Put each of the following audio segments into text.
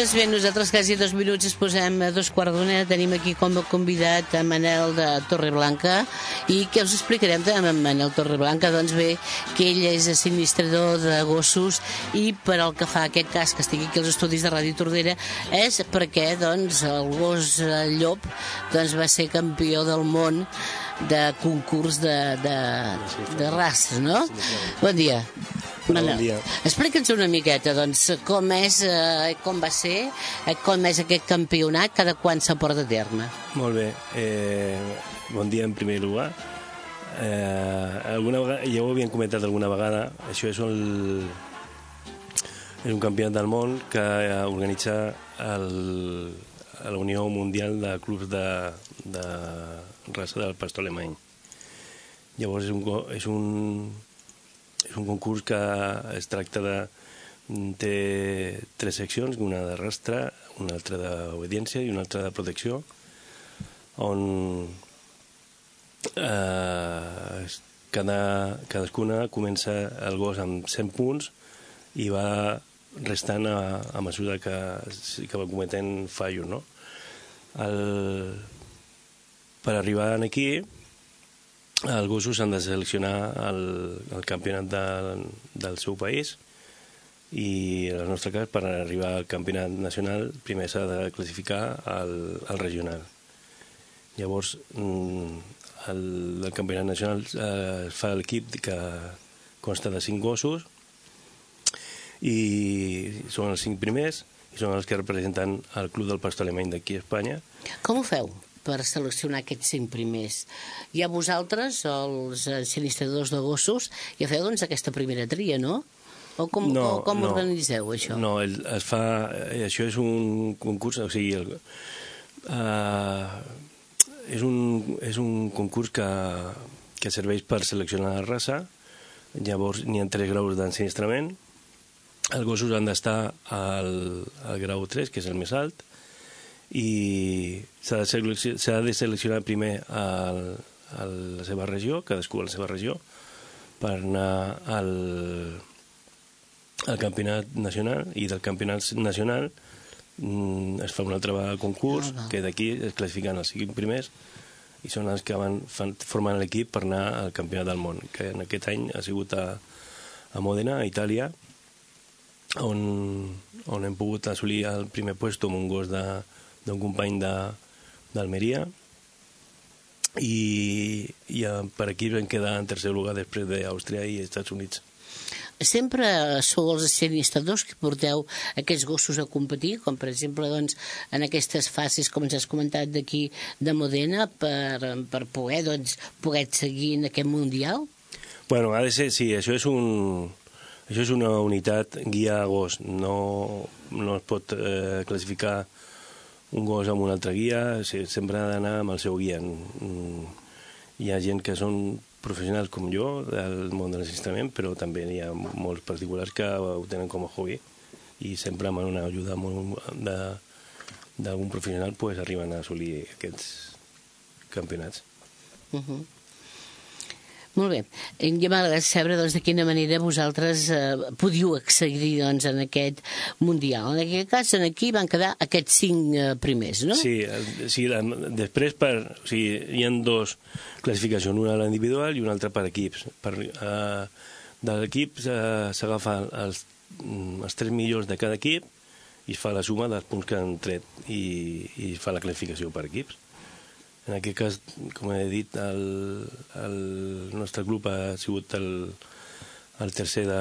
Doncs bé, nosaltres quasi dos minuts es posem a dos quarts d'una. Tenim aquí com a convidat a Manel de Torreblanca i què us explicarem de Manel Torreblanca? Doncs bé, que ell és administrador de gossos i per al que fa aquest cas que estigui aquí als estudis de Ràdio Tordera és perquè doncs, el gos llop doncs, va ser campió del món de concurs de, de, de races, no? Bon dia. Bon dia. explica'ns una miqueta, doncs, com és, eh, com va ser, eh, com és aquest campionat, cada quan se porta a terme. Molt bé. Eh, bon dia en primer lloc. Eh, alguna vegada, ja ho havíem comentat alguna vegada, això és, el, és un campionat del món que eh, organitza el, la Unió Mundial de Clubs de, de raça del pastor alemany. Llavors és un, és un, és un concurs que es tracta de... té tres seccions, una de rastre, una altra d'obediència i una altra de protecció, on eh, cada, cadascuna comença el gos amb 100 punts i va restant a, a mesura que, que va cometent fallos, no? El, per arribar aquí, els gossos han de seleccionar el, el campionat de, del seu país i en el nostre cas per arribar al campionat nacional primer s'ha de classificar al, al regional. Llavors mm, el, el campionat nacional eh, fa l'equip que consta de cinc gossos i són els cinc primers i són els que representen el club del pastor alemany d'aquí a Espanya. Com ho feu per seleccionar aquests cinc primers? Hi ha vosaltres, els administradors de gossos, i feu doncs aquesta primera tria, no? O com, o com organitzeu això? No, el, es fa... eh, Això és un concurs, o sigui... El, uh, és, un, és un concurs que, que serveix per seleccionar la raça. Llavors n'hi ha tres graus d'ensinistrament. Els gossos han d'estar al, al grau 3, que és el més alt, i s'ha de, de seleccionar primer el, el, la seva regió, cadascú a la seva regió, per anar al, al campionat nacional i del campionat nacional mm, es fa un altre concurs Ah, que d'aquí es classifiquen els cinc primers i són els que van, fan, formen l'equip per anar al campionat del món que en aquest any ha sigut a, a Modena, a Itàlia on, on hem pogut assolir el primer puesto amb un gos de- d'un company d'Almeria i, i eh, per aquí vam quedar en tercer lugar després d'Àustria i Estats Units. Sempre sou els administradors que porteu aquests gossos a competir, com per exemple doncs, en aquestes fases, com ens has comentat d'aquí de Modena, per, per poder, doncs, poder seguir en aquest Mundial? Bueno, ha de ser, sí, això és un... Això és una unitat guia gos, no, no es pot eh, classificar un gos amb un altre guia, sempre ha d'anar amb el seu guia. Mm, Hi ha gent que són professionals com jo del món de l'enregistrament, però també hi ha molts particulars que ho tenen com a hobby i sempre amb una ajuda d'algun professional pues, arriben a assolir aquests campionats. Uh -huh. Molt bé. Ja m'agrada saber doncs, de quina manera vosaltres eh, podíeu accedir doncs, en aquest Mundial. En aquest cas, en aquí van quedar aquests cinc eh, primers, no? Sí, eh, sí després per, o sigui, hi ha dos classificacions, una a l'individual i una altra per equips. Per, eh, de l'equip eh, s'agafa els, mm, els tres millors de cada equip i es fa la suma dels punts que han tret i, i fa la classificació per equips. En aquest cas, com he dit, el, el nostre grup ha sigut el, el tercer de,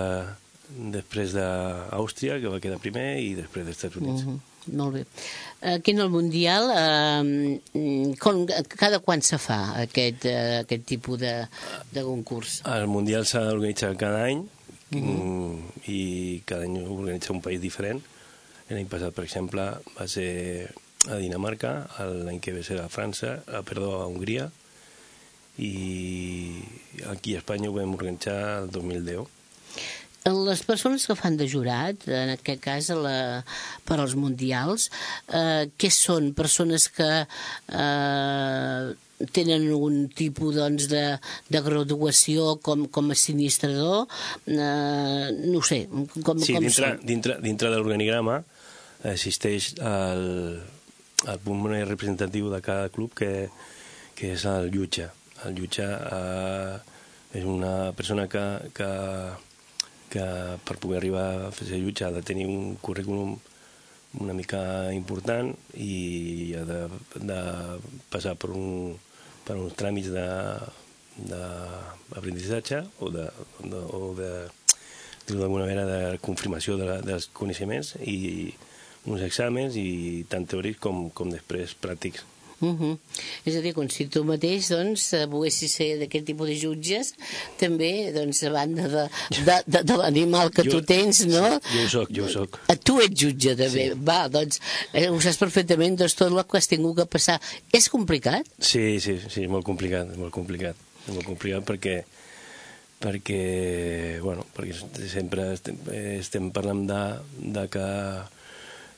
després d'Àustria, que va quedar primer, i després dels Estats Units. Uh -huh. Molt bé. Aquí en el Mundial, eh, com, cada quan se fa aquest, eh, aquest tipus de, de concurs? El Mundial s'ha d'organitzar cada any uh -huh. i cada any organitza un país diferent. L'any passat, per exemple, va ser a Dinamarca, l'any que ve serà a França, a, perdó, a Hongria, i aquí a Espanya ho vam organitzar el 2010. Les persones que fan de jurat, en aquest cas la, per als mundials, eh, què són? Persones que eh, tenen un tipus doncs, de, de graduació com, com a sinistrador? Eh, no sé, com, sí, com dintre, són? dintre, dintre de l'organigrama existeix el, el punt més representatiu de cada club que, que és el jutge. El jutge eh, és una persona que, que, que per poder arribar a ser jutge ha de tenir un currículum una mica important i ha de, de passar per, un, per uns tràmits d'aprenentatge o de, de, o de d'alguna manera de confirmació de, dels coneixements i uns exàmens i tant teòrics com, com després pràctics. Uh -huh. És a dir, com si tu mateix doncs, volguessis ser d'aquest tipus de jutges, també, doncs, a banda de, de, de, de l'animal que Jo- tu tens, no? Jo ho soc, jo ho soc. Ah, Tu ets jutge, també. Sí. Va, doncs, eh, ho saps perfectament, doncs, tot el que has tingut que passar. És complicat? Sí, sí, sí, és molt complicat, és molt complicat. És molt complicat perquè perquè, bueno, perquè sempre estem, estem parlant de, de que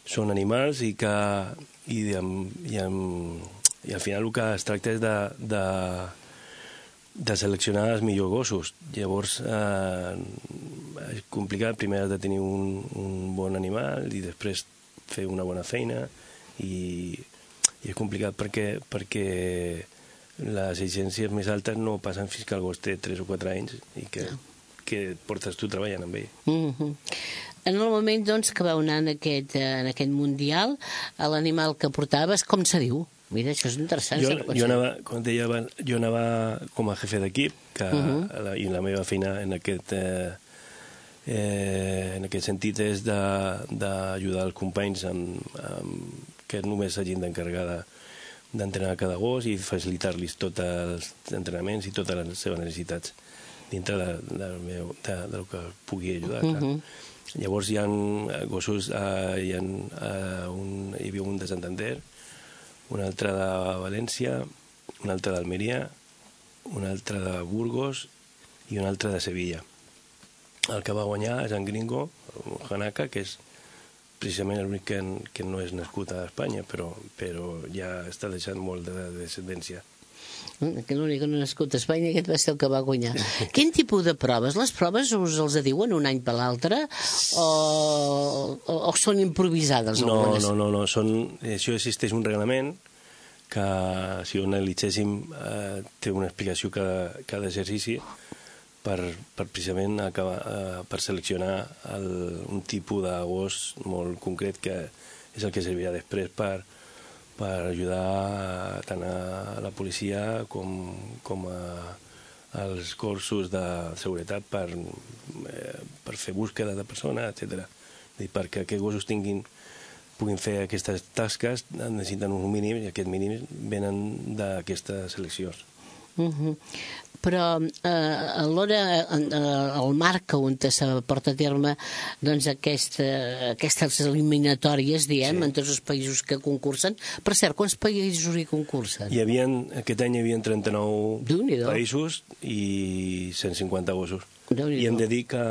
són animals i que i, amb, i, amb, i al final el que es tracta és de, de, de seleccionar els millors gossos. Llavors, eh, és complicat. Primer has de tenir un, un bon animal i després fer una bona feina i, i és complicat perquè, perquè les exigències més altes no passen fins que el gos té 3 o 4 anys i que, que portes tu treballant amb ell. Uh -huh. En el moment doncs, que vau anar en aquest, eh, en aquest Mundial, a l'animal que portaves, com se diu? Mira, això és interessant. Jo, jo, anava, com deia abans, jo anava com a jefe d'equip que uh Mhm. -huh. la, i la meva feina en aquest, eh, eh, en aquest sentit és d'ajudar els companys amb, amb, que només s'hagin d'encarregar de- d'entrenar cada gos i facilitar-los tots els entrenaments i totes les seves necessitats dintre de, de, meu, de, del que pugui ajudar. clar. Mhm. Llavors hi ha gossos, eh, hi, ha, eh, un, hi havia un de Santander, un altre de València, un altre d'Almeria, un altre de Burgos i un altre de Sevilla. El que va guanyar és en Gringo, Hanaka, que és precisament l'únic que, que no és nascut a Espanya, però, però ja està deixant molt de descendència. Mm, Que l'únic que no ha nascut a Espanya, aquest va ser el que va guanyar. Quin tipus de proves? Les proves us els diuen un any per l'altre o, o, o són improvisades No, algunes? no, no, no. Són, això existeix un reglament que, si ho analitzéssim, eh, té una explicació cada, cada exercici per, per precisament acabar, eh, per seleccionar el, un tipus de gos molt concret que és el que servirà després per, per ajudar tant a la policia com, com a, als cursos de seguretat per, eh, per fer búsqueda de persona, etc. Perquè aquests gossos tinguin puguin fer aquestes tasques necessiten uns mínims i aquests mínims venen d'aquestes seleccions. Uh -huh. Però eh, a l'hora, eh, el marc on se porta a terme doncs, aquesta, aquestes eliminatòries, diem, sí. en tots els països que concursen. Per cert, quants països hi concursen? Hi havia, aquest any hi havia 39 Déu-n'hi-do. països i 150 gossos. I hem de dir que,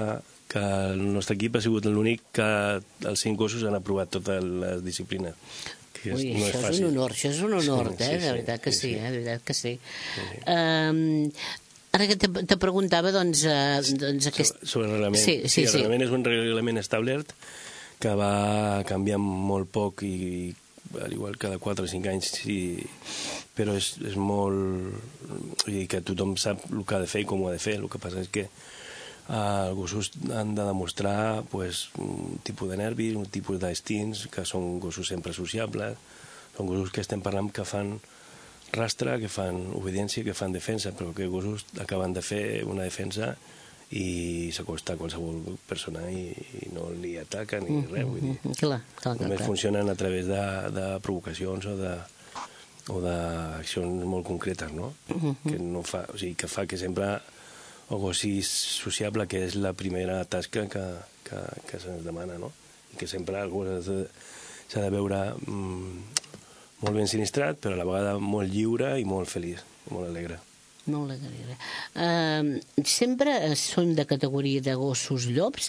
que el nostre equip ha sigut l'únic que els cinc gossos han aprovat totes les disciplines. Ui, no és això és fàcil. un honor, això és un honor, Sí, eh? sí, de sí, veritat que sí, sí, sí. eh? De veritat que sí. Um, ara que te, te preguntava, doncs, uh, doncs aquest... Sobre- el reglament. Sí, sí, el sí. reglament és un reglament establert que va canviar molt poc i al igual cada 4 o 5 anys sí, però és, és molt vull dir que tothom sap el que ha de fer i com ho ha de fer el que passa és que eh, els gossos han de demostrar pues, un tipus de nervis, un tipus d'instints que són gossos sempre sociables són gossos que estem parlant que fan rastre, que fan obediència, que fan defensa, però que gossos acaben de fer una defensa i s'acosta a qualsevol persona i, i no li ataca ni res. Vull dir, Mm, Clar, clar, clar. només clar. funcionen a través de, de provocacions o de o d'accions molt concretes, no? que no fa, o sigui, que fa que sempre el gos sigui sociable, que és la primera tasca que, que, que se'ns demana, no? I que sempre el gos s'ha de veure mm, molt ben sinistrat, però a la vegada molt lliure i molt feliç, molt alegre. Molt alegre. Uh, sempre eh, són de categoria de gossos llops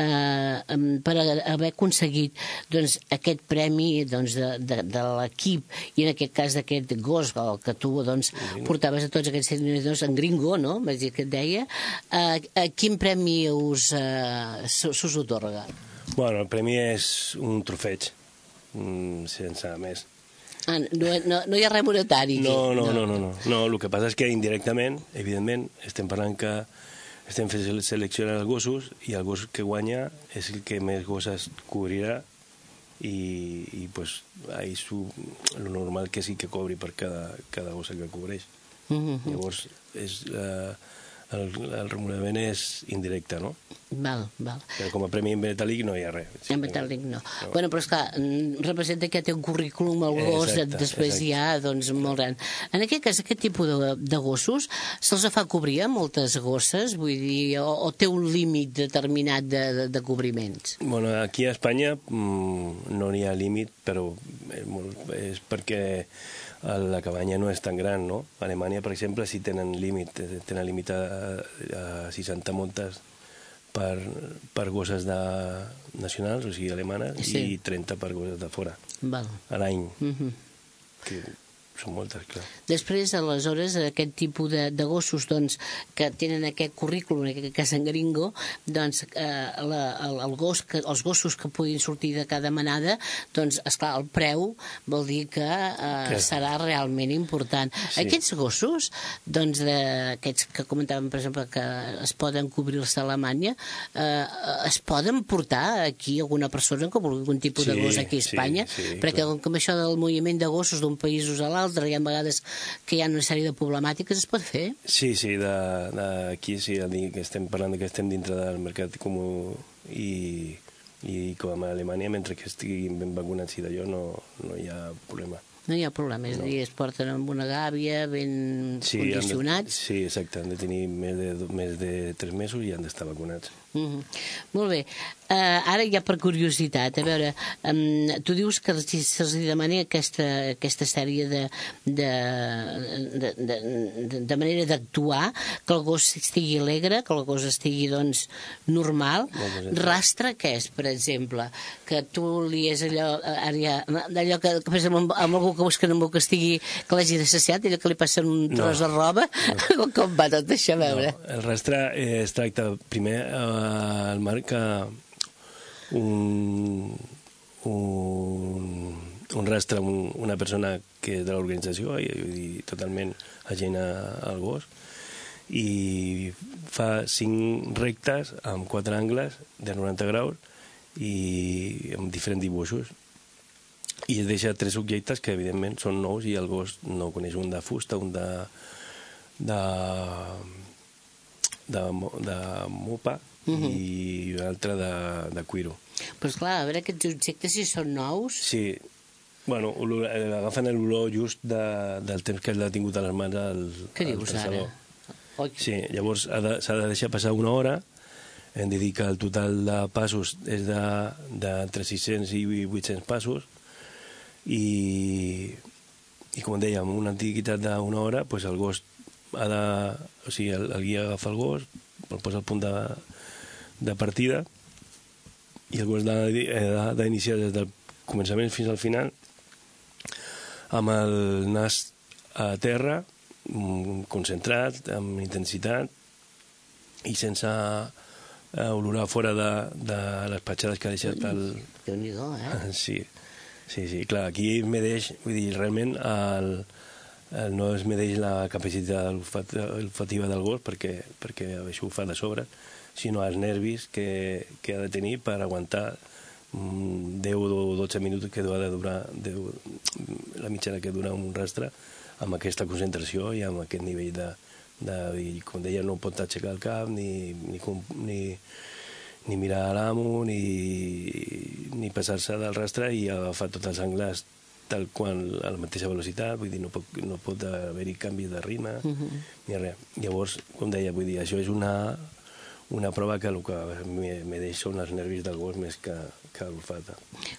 uh, per haver aconseguit doncs, aquest premi doncs, de, de, de l'equip i en aquest cas d'aquest gos el que tu doncs, portaves a tots aquests minuts en gringo, no? Vaig dir que et deia. Uh, uh, quin premi us, uh, s'us otorga? Bueno, el premi és un trofeig, mm, sense més. Ah, no, no, no hi ha res monetari. No, no, no, no, no. No, el que passa és que indirectament, evidentment, estem parlant que estem fent sele- seleccionar els gossos i el gos que guanya és el que més gosses cobrirà i, i pues, ahí su, lo normal que sí que cobri per cada, cada gossa que cobreix. Mhm. Llavors, és, eh, el, el remunerament és indirecte, no? Val, val. Però com a premi en metàl·lic no hi ha res. En metàl·lic no. Bueno, però esclar, mm, representa que té un currículum al gos, Exacte, després exacte. hi ha, doncs, molt gran. En aquest cas, aquest tipus de, de gossos, se'ls fa cobrir a moltes gosses? Vull dir, o, o té un límit determinat de, de, de cobriments? Bueno, aquí a Espanya mm, no n'hi ha límit, però és, molt, és perquè la cabanya no és tan gran, no? A Alemanya, per exemple, sí tenen límit, eh, tenen límit a, a 60 montes per, per gosses de, nacionals, o sigui, alemanes, Sí. i 30 per gosses de fora, Val. a l'any, Mhm. que són moltes, clar. Després, aleshores, aquest tipus de, de gossos doncs, que tenen aquest currículum, aquest cas en gringo, doncs, eh, la, el, el gos que, els gossos que puguin sortir de cada manada, doncs, esclar, el preu vol dir que, eh, Que- serà realment important. Sí. Aquests gossos, doncs, de, aquests que comentàvem, per exemple, que es poden cobrir-se a Alemanya, eh, es poden portar aquí alguna persona que vulgui algun tipus de Sí, gos aquí a sí, Espanya? sí, perquè clar. com que això del moviment de gossos d'un país a l'altre, hi ha vegades que hi ha una sèrie de problemàtiques, es pot fer? Sí, sí, de- d'aquí sí, el dir que estem parlant de que estem dintre del mercat comú i, i com a Alemanya, mentre que estiguin ben vacunats i d'allò, no, no hi ha problema. No hi ha problema, és a dir, es porten amb una gàbia ben Sí, han de, condicionats. sí, exacte, han de tenir més de, més de 3 mesos i han d'estar vacunats. Mhm. Molt bé. Uh, ara ja per curiositat, a veure, um, tu dius que se'ls demana aquesta, aquesta sèrie de, de, de, de, de, manera d'actuar, que el gos estigui alegre, que el gos estigui, doncs, normal. Rastre, què és, per exemple? Que tu li és allò, ara ja, allò que, que exemple, amb, amb algú que busquen amb que estigui, que l'hagi saciat, allò que li passa un No. tros de roba, com, com va tot això, a veure? No, el rastre eh, es tracta, primer, eh, el marca un, un, un rastre, un, una persona que de l'organització, i dir, totalment agent al gos, i fa cinc rectes amb quatre angles de 90 graus i amb diferents dibuixos. I es deixa tres objectes que evidentment són nous i el gos no coneix un de fusta, un de de de, de mopa i un altre de, de cuiro. Però esclar, a veure aquests objectes si són nous... Sí, bueno, olor- eh, agafen l'olor just de, del temps que l'ha tingut a les mans al, Què dius ara? Oi, Sí, llavors ha de- s'ha de, deixar passar una hora, hem de dir que el total de passos és de, de entre 600 i 800 passos, i, i com dèiem, una antiguitat d'una hora, pues el gos ha de... O sigui, el, el guia agafa el gos, el posa al punt de, de partida, i el de- ha d'iniciar des del començament fins al final amb el nas a terra, mm, concentrat, amb intensitat i sense eh, olorar fora de, de les petjades que ha deixat el... Déu-n'hi-do, eh? Sí, sí, sí, clar, aquí es medeix, vull dir, realment el, el no es medeix la capacitat olfat- olfativa del gos perquè, perquè això ho fa de sobre, sinó els nervis que, que ha de tenir per aguantar mm, 10 o 12 minuts que ha de durar 10, la mitjana que dura un rastre amb aquesta concentració i amb aquest nivell de, de, i, com deia, no pot aixecar el cap ni, ni, ni, ni mirar a l'amo ni, ni passar-se del rastre i agafar tots els angles tal qual a la mateixa velocitat, vull dir, no pot, no pot haver-hi canvi de ritme ni res. Llavors, com deia, vull dir, això és una, una prova que el que me, me deixa són els nervis del gos més que, que l'olfata.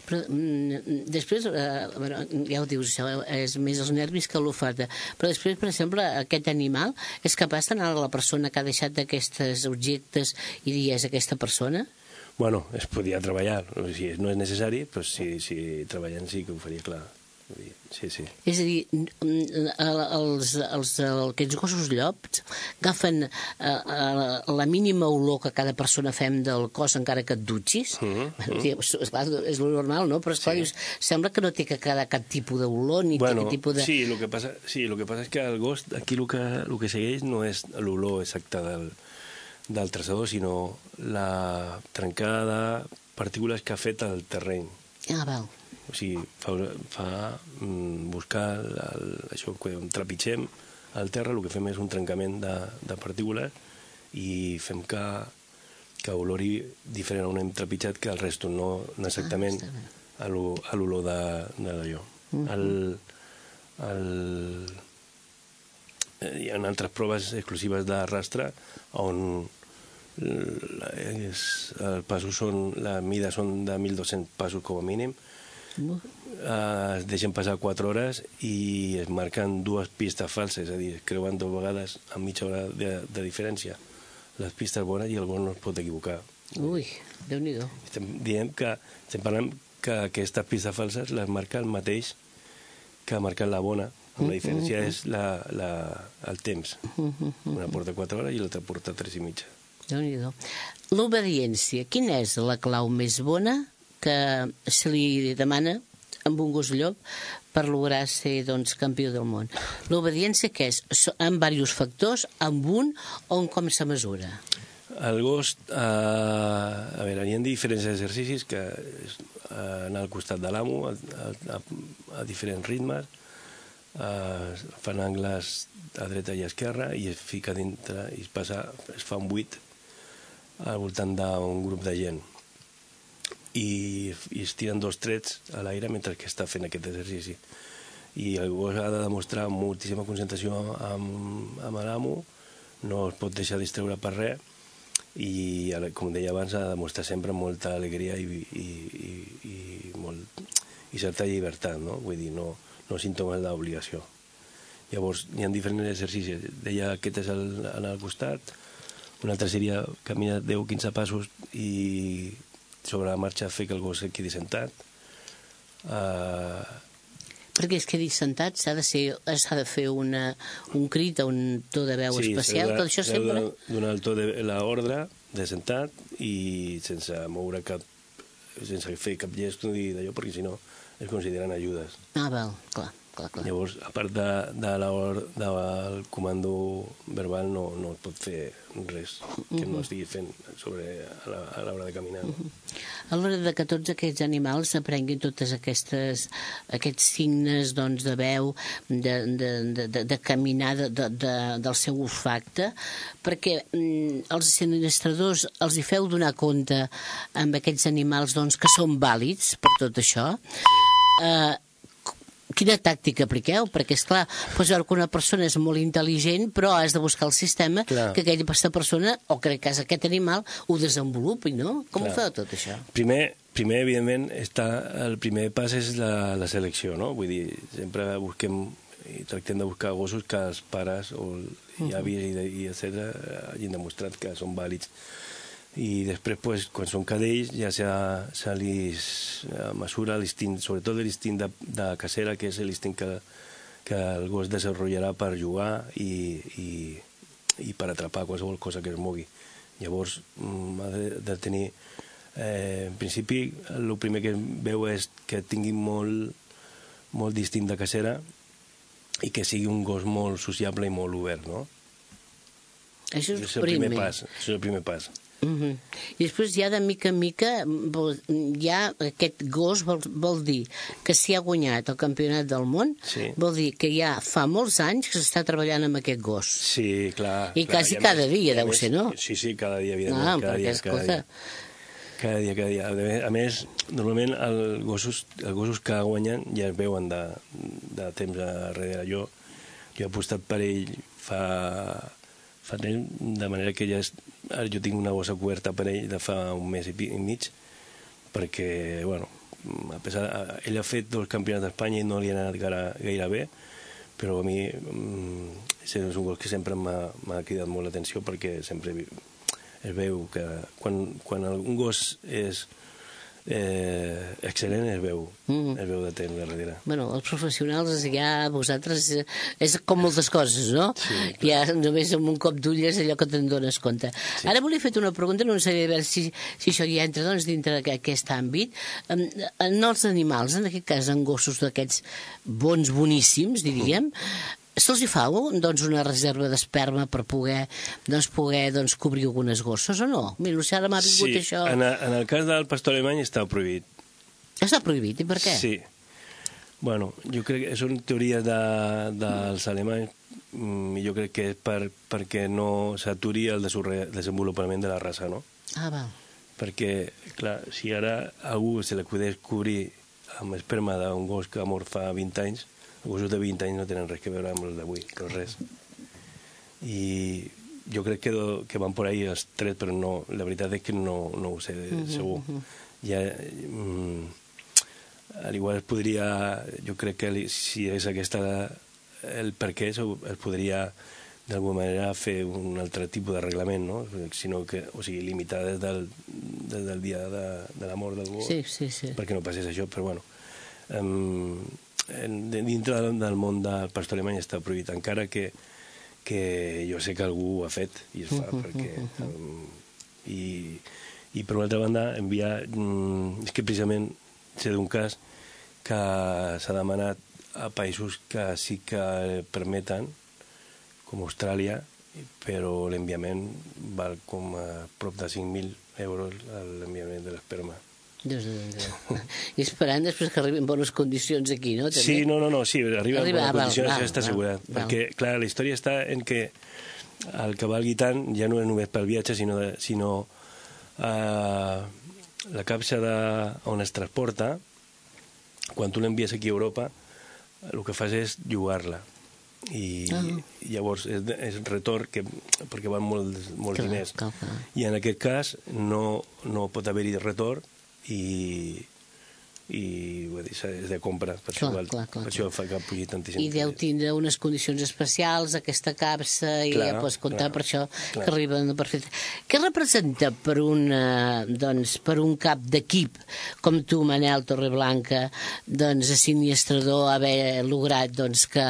Però mm, després, eh, bueno, ja ho dius, això és més els nervis que l'olfata, però després, per exemple, aquest animal és capaç d'anar a la persona que ha deixat aquests objectes i dir és aquesta persona? Bueno, es podia treballar, o sigui, no és necessari, però si, si treballant sí que ho faria clar. Sí, sí. És a dir, el- els, els, aquests gossos llops agafen eh, la mínima olor que cada persona fem del cos encara que et dutxis. Mm -hmm. és, esclar, és lo normal, no? Però esclar, Sí. dius, sembla que no té que quedar cap tipus d'olor ni Bueno, cap tipus de... sí, el que passa, sí, el que passa és que el gos, aquí el que, el que segueix no és l'olor exacte del, del traçador, sinó la trencada de partícules que ha fet el terreny. Ah, val. O sigui, fa, fa mm, buscar el, el, això, quan trepitgem al terra, el que fem és un trencament de, de partícules i fem que, que olori diferent on hem trepitjat que el resto, no, exactament Ah, bé. a l'o- a l'olor de, de d'allò. el, el, eh, hi ha altres proves exclusives de rastre on és, els passos són, la mida són de 1.200 passos com a mínim, eh, es deixen passar 4 hores i es marquen dues pistes falses, és a dir, es creuen dues vegades amb mitja hora de, de diferència. Les pistes bones i el gos no es pot equivocar. Ui, Déu-n'hi-do. Estem dient que, estem parlant que aquestes pistes falses les marca el mateix que ha marcat la bona, amb la diferència és la, la, el temps. Una porta 4 hores i l'altra porta 3 i mitja. Déu-n'hi-do. L'obediència, quina és la clau més bona que se li demana amb un gos llop per lograr ser doncs, campió del món? L'obediència què és? Amb diversos factors, amb un o en com se mesura? El gos, eh, a veure, hi ha diferents exercicis que és eh, al costat de l'amo a, a, a, a diferents ritmes, eh, fan angles a dreta i a esquerra i es fica dintre i es, passa, es fa un buit al voltant d'un grup de gent i, i es tiren dos trets a l'aire mentre que està fent aquest exercici i el gos ha de demostrar moltíssima concentració amb, amb l'amo no es pot deixar distreure per res i, com deia abans, ha de demostrar sempre molta alegria i, i, i, i, molt, i certa llibertat, no? Vull dir, no, no símptomes d'obligació. Llavors, hi ha diferents exercicis. Deia, aquest és el, anar al costat, un altre seria caminar 10-15 passos i sobre la marxa fer que el gos es quedi sentat. Uh, Perquè es quedi sentat s'ha de, ser, s'ha de fer una, un crit o un to de veu especial, tot això sempre... donar el to de l'ordre de sentat i sense moure cap sense fer cap gest ni d'allò perquè si no es consideren ajudes Ah, val, clar, clar, clar. llavors a part de, de la or, del comando verbal no, no es pot fer res que no estigui fent sobre a l'hora de caminar no? A l'hora de que tots aquests animals aprenguin totes aquestes, aquests signes doncs, de veu, de, de, de, de, de caminar, de, de, de, del seu olfacte, perquè mm, els administradors els hi feu donar compte amb aquests animals doncs, que són vàlids per tot això. Eh, quina tàctica apliqueu? Perquè, és clar, pots veure que una persona és molt intel·ligent, però has de buscar el sistema Clar. que aquella aquesta persona, o que en cas aquest animal, ho desenvolupi, no? Com Clar. ho feu tot això? Primer, primer evidentment, està, el primer pas és la, la selecció, no? Vull dir, sempre busquem i tractem de buscar gossos que els pares o els avis i, de- i etc hagin demostrat que són vàlids. I després, pues, quan són cadells, ja se, se li mesura l'instint, sobretot l'instint de, de cacera, que és l'instint que, que el gos desenvoluparà per jugar i, i, i per atrapar qualsevol cosa que es mogui. Llavors, mm, ha de, de tenir... Eh, en principi, el primer que veu és que tingui molt, molt distint de cacera i que sigui un gos molt sociable i molt obert, no? Això és, És el primer pas. És el primer pas. Mm -hmm. I després ja de mica en mica ja aquest gos vol, vol dir que si ha guanyat el campionat del món Sí. vol dir que ja fa molts anys que s'està treballant amb aquest gos. Sí, clar. I clar, quasi a cada més- dia i a deu més- ser, no? Sí, sí, cada dia, evidentment. Ah, cada perquè, dia, escolta, Cada dia. Cada dia, cada dia. A més- A més, normalment els gossos, els gossos que guanyen ja es veuen de, de temps darrere. Jo, jo he apostat per ell fa, fa temps, de manera que ja és, ara jo tinc una bossa coberta per ell de fa un mes i, pi- i mig, perquè, bueno, a pesar, ell ha fet dos campionats d'Espanya i no li ha anat gaire, gaire bé, però a mi mm, és un gos que sempre m'ha cridat molt l'atenció perquè sempre es veu que quan, quan un gos és eh, excel·lent es veu, Mm. es veu de temps darrere. Bueno, els professionals ja vosaltres eh, és com moltes coses, no? Sí, ja només amb un cop d'ull és allò que te'n dones compte. Sí. Ara volia fer una pregunta, no sé a veure si, si això ja entra doncs, dintre d'aquest àmbit. En, en els animals, en aquest cas en gossos d'aquests bons, boníssims, diríem, se'ls hi fa doncs, una reserva d'esperma per poder, doncs, poder doncs, cobrir algunes gossos o no? Mira, si ara m'ha vingut Sí, això... en, a- en el cas del pastor alemany està prohibit. Està prohibit, i per què? Sí. Bueno, jo crec que són teories de, dels alemanys mm, i jo crec que és per, perquè no s'aturi el desenvolupament de la raça, no? Ah, val. Perquè, clar, si ara a algú se podés cobrir amb esperma d'un gos que ha mort fa 20 anys, gossos de 20 anys no tenen res que veure amb els d'avui, però res. I jo crec que, que van por ahí els tres, però no, la veritat és que no, no ho sé segur. Ja, mm, al igual es podria, jo crec que si és aquesta el per què, es, podria d'alguna manera fer un altre tipus de reglament, no? Sinó que, o sigui, limitar des del, des del dia de, de la mort del gos Sí, sí, sí. perquè no passés això, però bueno um, dintre del, món del pastor alemany està prohibit, encara que, que jo sé que algú ho ha fet i es fa, perquè um, i, i per una altra banda enviar um, és que precisament sé d'un cas que s'ha demanat a països que sí que permeten com Austràlia però l'enviament val com a prop de 5.000 euros l'enviament de l'esperma Déu Déu, Déu. I esperant després que arribin bones condicions aquí, no? També? Sí, no, no, no, sí, arriba, Arriba, ah, en val, condicions, val, això està val, assegurat. val. Perquè, clar, la història està en que el que valgui tant ja no és només pel viatge, sinó, de, sinó eh, la capsa de, on es transporta, quan tu l'envies aquí a Europa, el que fas és llogar-la. I, Ah. llavors és, és retorn que, perquè van molts, molts Clar, diners clar, clar. i en aquest cas no, no pot haver-hi retorn i, i dir, és de compra per Clar, això, clar, clar, per això fa que pugi tantíssim I deu tindre unes condicions especials, aquesta capsa, i Clar, ja pots comptar clar, per això clar. que arriben perfecte. Què representa per, una, doncs, per un cap d'equip com tu, Manel Torreblanca, doncs, a siniestrador, haver lograt doncs, que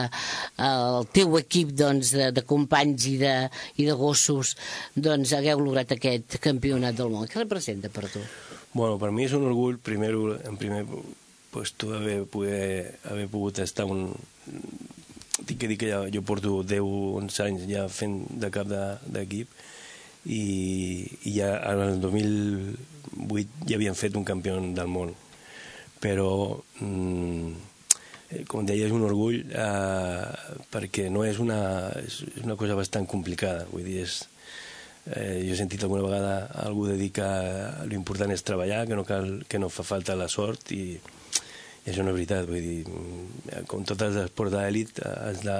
el teu equip doncs, de, de companys i de, i de gossos doncs, hagueu lograt aquest campionat del món? Què representa per tu? Bueno, per mi és un orgull, primero, en primer puesto, haver, poder, haver pogut estar un... Tinc que dir que ja, jo porto 10 11 anys ja fent de cap de- d'equip i, i ja en el 2008 ja havien fet un campió del món. Però mm, com deia és un orgull eh, perquè no és una, és una cosa bastant complicada vull dir, és, Eh, jo he sentit alguna vegada algú de dir que l'important és treballar, que no, cal, que no fa falta la sort i, i això no és veritat. Vull dir, mm, com tots els esports d'elit, eh, has de,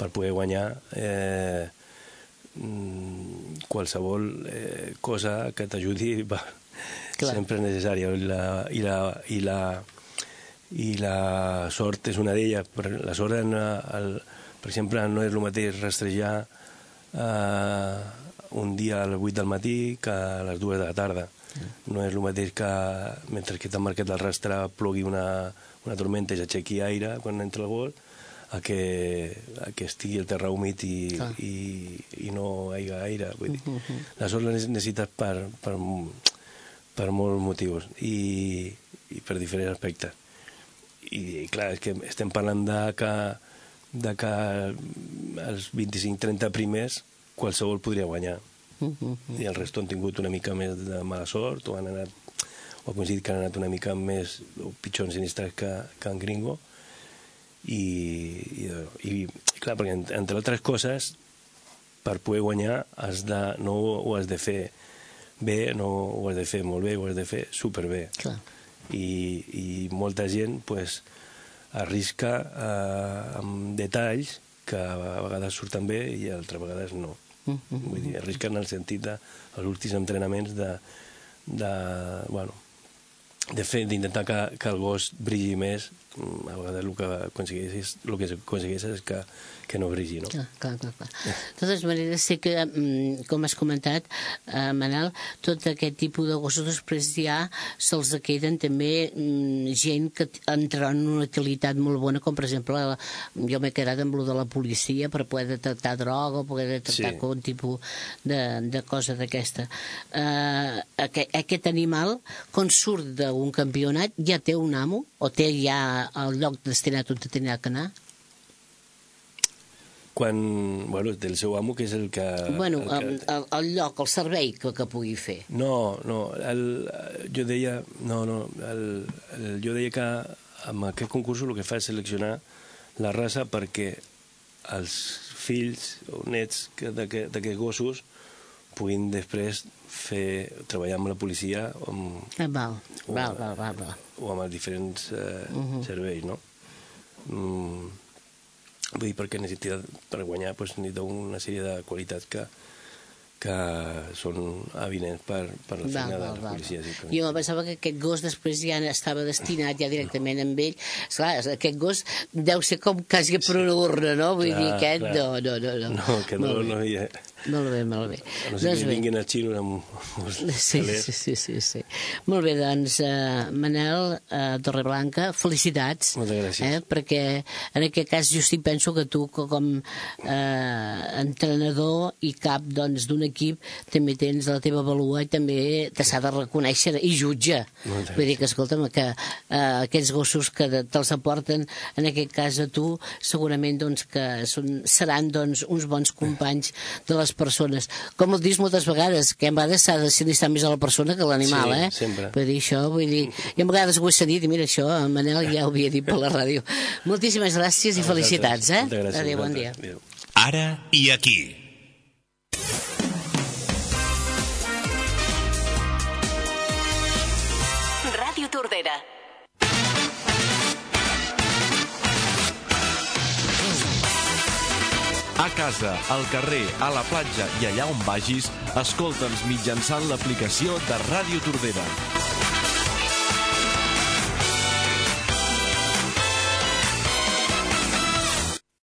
per poder guanyar eh, mm, qualsevol eh, cosa que t'ajudi sempre és necessària. I la, i la, i la, i la sort és una d'elles. La sort, en, el, per exemple, no és el mateix rastrejar eh, un dia a les 8 del matí que a les 2 de la tarda. No és el mateix que mentre que t'han marcat el rastre plogui una, una tormenta i s'aixequi aire quan entra el gol a que, a que estigui el terra humit i, Clar. i, i no hi hagi aire. Vull dir. La sort la necessites per, per, per molts motius i, i per diferents aspectes. I, clar, és que estem parlant de que, de que els 25-30 primers qualsevol podria guanyar. i el resto han tingut una mica més de mala sort o han anat o ha coincidit que han anat una mica més o pitjor en sinistres que, que en Gringo i, i, i, i clar, perquè entre altres coses per poder guanyar has de, no ho has de fer bé, no ho has de fer molt bé, ho has de fer superbé. Clar. I, i molta gent pues, arrisca eh, amb detalls que a vegades surten bé i altres vegades no. Mm -hmm. Vull dir, arrisca en el sentit de els últims entrenaments de, de bueno, de fer d'intentar que, que el gos brilli més mm, a vegades el que aconsegueixes, el que aconsegueixes és que, que no brilli, no? Clar, clar, clar. clar. De totes maneres, sé que, mm, com has comentat, eh, Manel, tot aquest tipus de gossos després ja se'ls queden també mm, gent que entrarà en una utilitat molt bona, com per exemple, la, jo m'he quedat amb lo de la policia per poder detectar droga o poder detectar Sí. qualsevol tipus de, de cosa d'aquesta. Eh, aquest, aquest animal, quan surt d'un campionat, ja té un amo o té ja el lloc destinat on tindrà que anar? Quan, bueno, del seu amo, que és el que... Bueno, el que... el, el lloc, el servei que, que pugui fer. No, no, el, jo deia, no, no, el, el, jo deia que amb aquest concurs el que fa és seleccionar la raça perquè els fills o nets que- d'aquest- d'aquests gossos puguin després fer, treballar amb la policia o amb, Ah, val, o, val, val, val, val. o amb els diferents eh, Mhm. serveis, no? Mm, vull dir, perquè necessita, per guanyar doncs, necessita una sèrie de qualitats que, que són evidents per, per la Val, feina de val, la val. policia. Sí, Jo em pensava que aquest gos després ja estava destinat ja directament amb ell. Esclar, aquest gos deu ser com quasi per una urna, no? Vull dir, Clar, aquest, clar. no, no, no. No, No, que no, bé. no hi ha... Molt bé, molt bé. A no sé Doncs que vinguin els xinos amb, Sí, sí, sí, sí, sí. Molt bé, doncs, uh, Manel uh, Torreblanca, felicitats. Moltes gràcies. Eh, perquè en aquest cas jo sí penso que tu co- com eh, entrenador i cap doncs, d'un equip també tens la teva valua i també te s'ha de reconèixer i jutge. Moltes Vull dir que, escolta'm, que uh, aquests gossos que te'ls aporten en aquest cas a tu segurament doncs, que són, seran doncs, uns bons companys de les persones. Com ho dius moltes vegades, que a vegades s'ha de sinistrar més a la persona que a l'animal, Sí, eh? sempre. Vull dir això, vull dir... I a vegades ho he sentit, i mira això, en Manel ja ho havia dit per la ràdio. Moltíssimes gràcies i felicitats, eh? Moltes gràcies. Adéu, bon dia. Adéu. Ara i aquí. Ràdio Tordera. A casa, al carrer, a la platja i allà on vagis, escolta'ns mitjançant l'aplicació de Ràdio Tordera.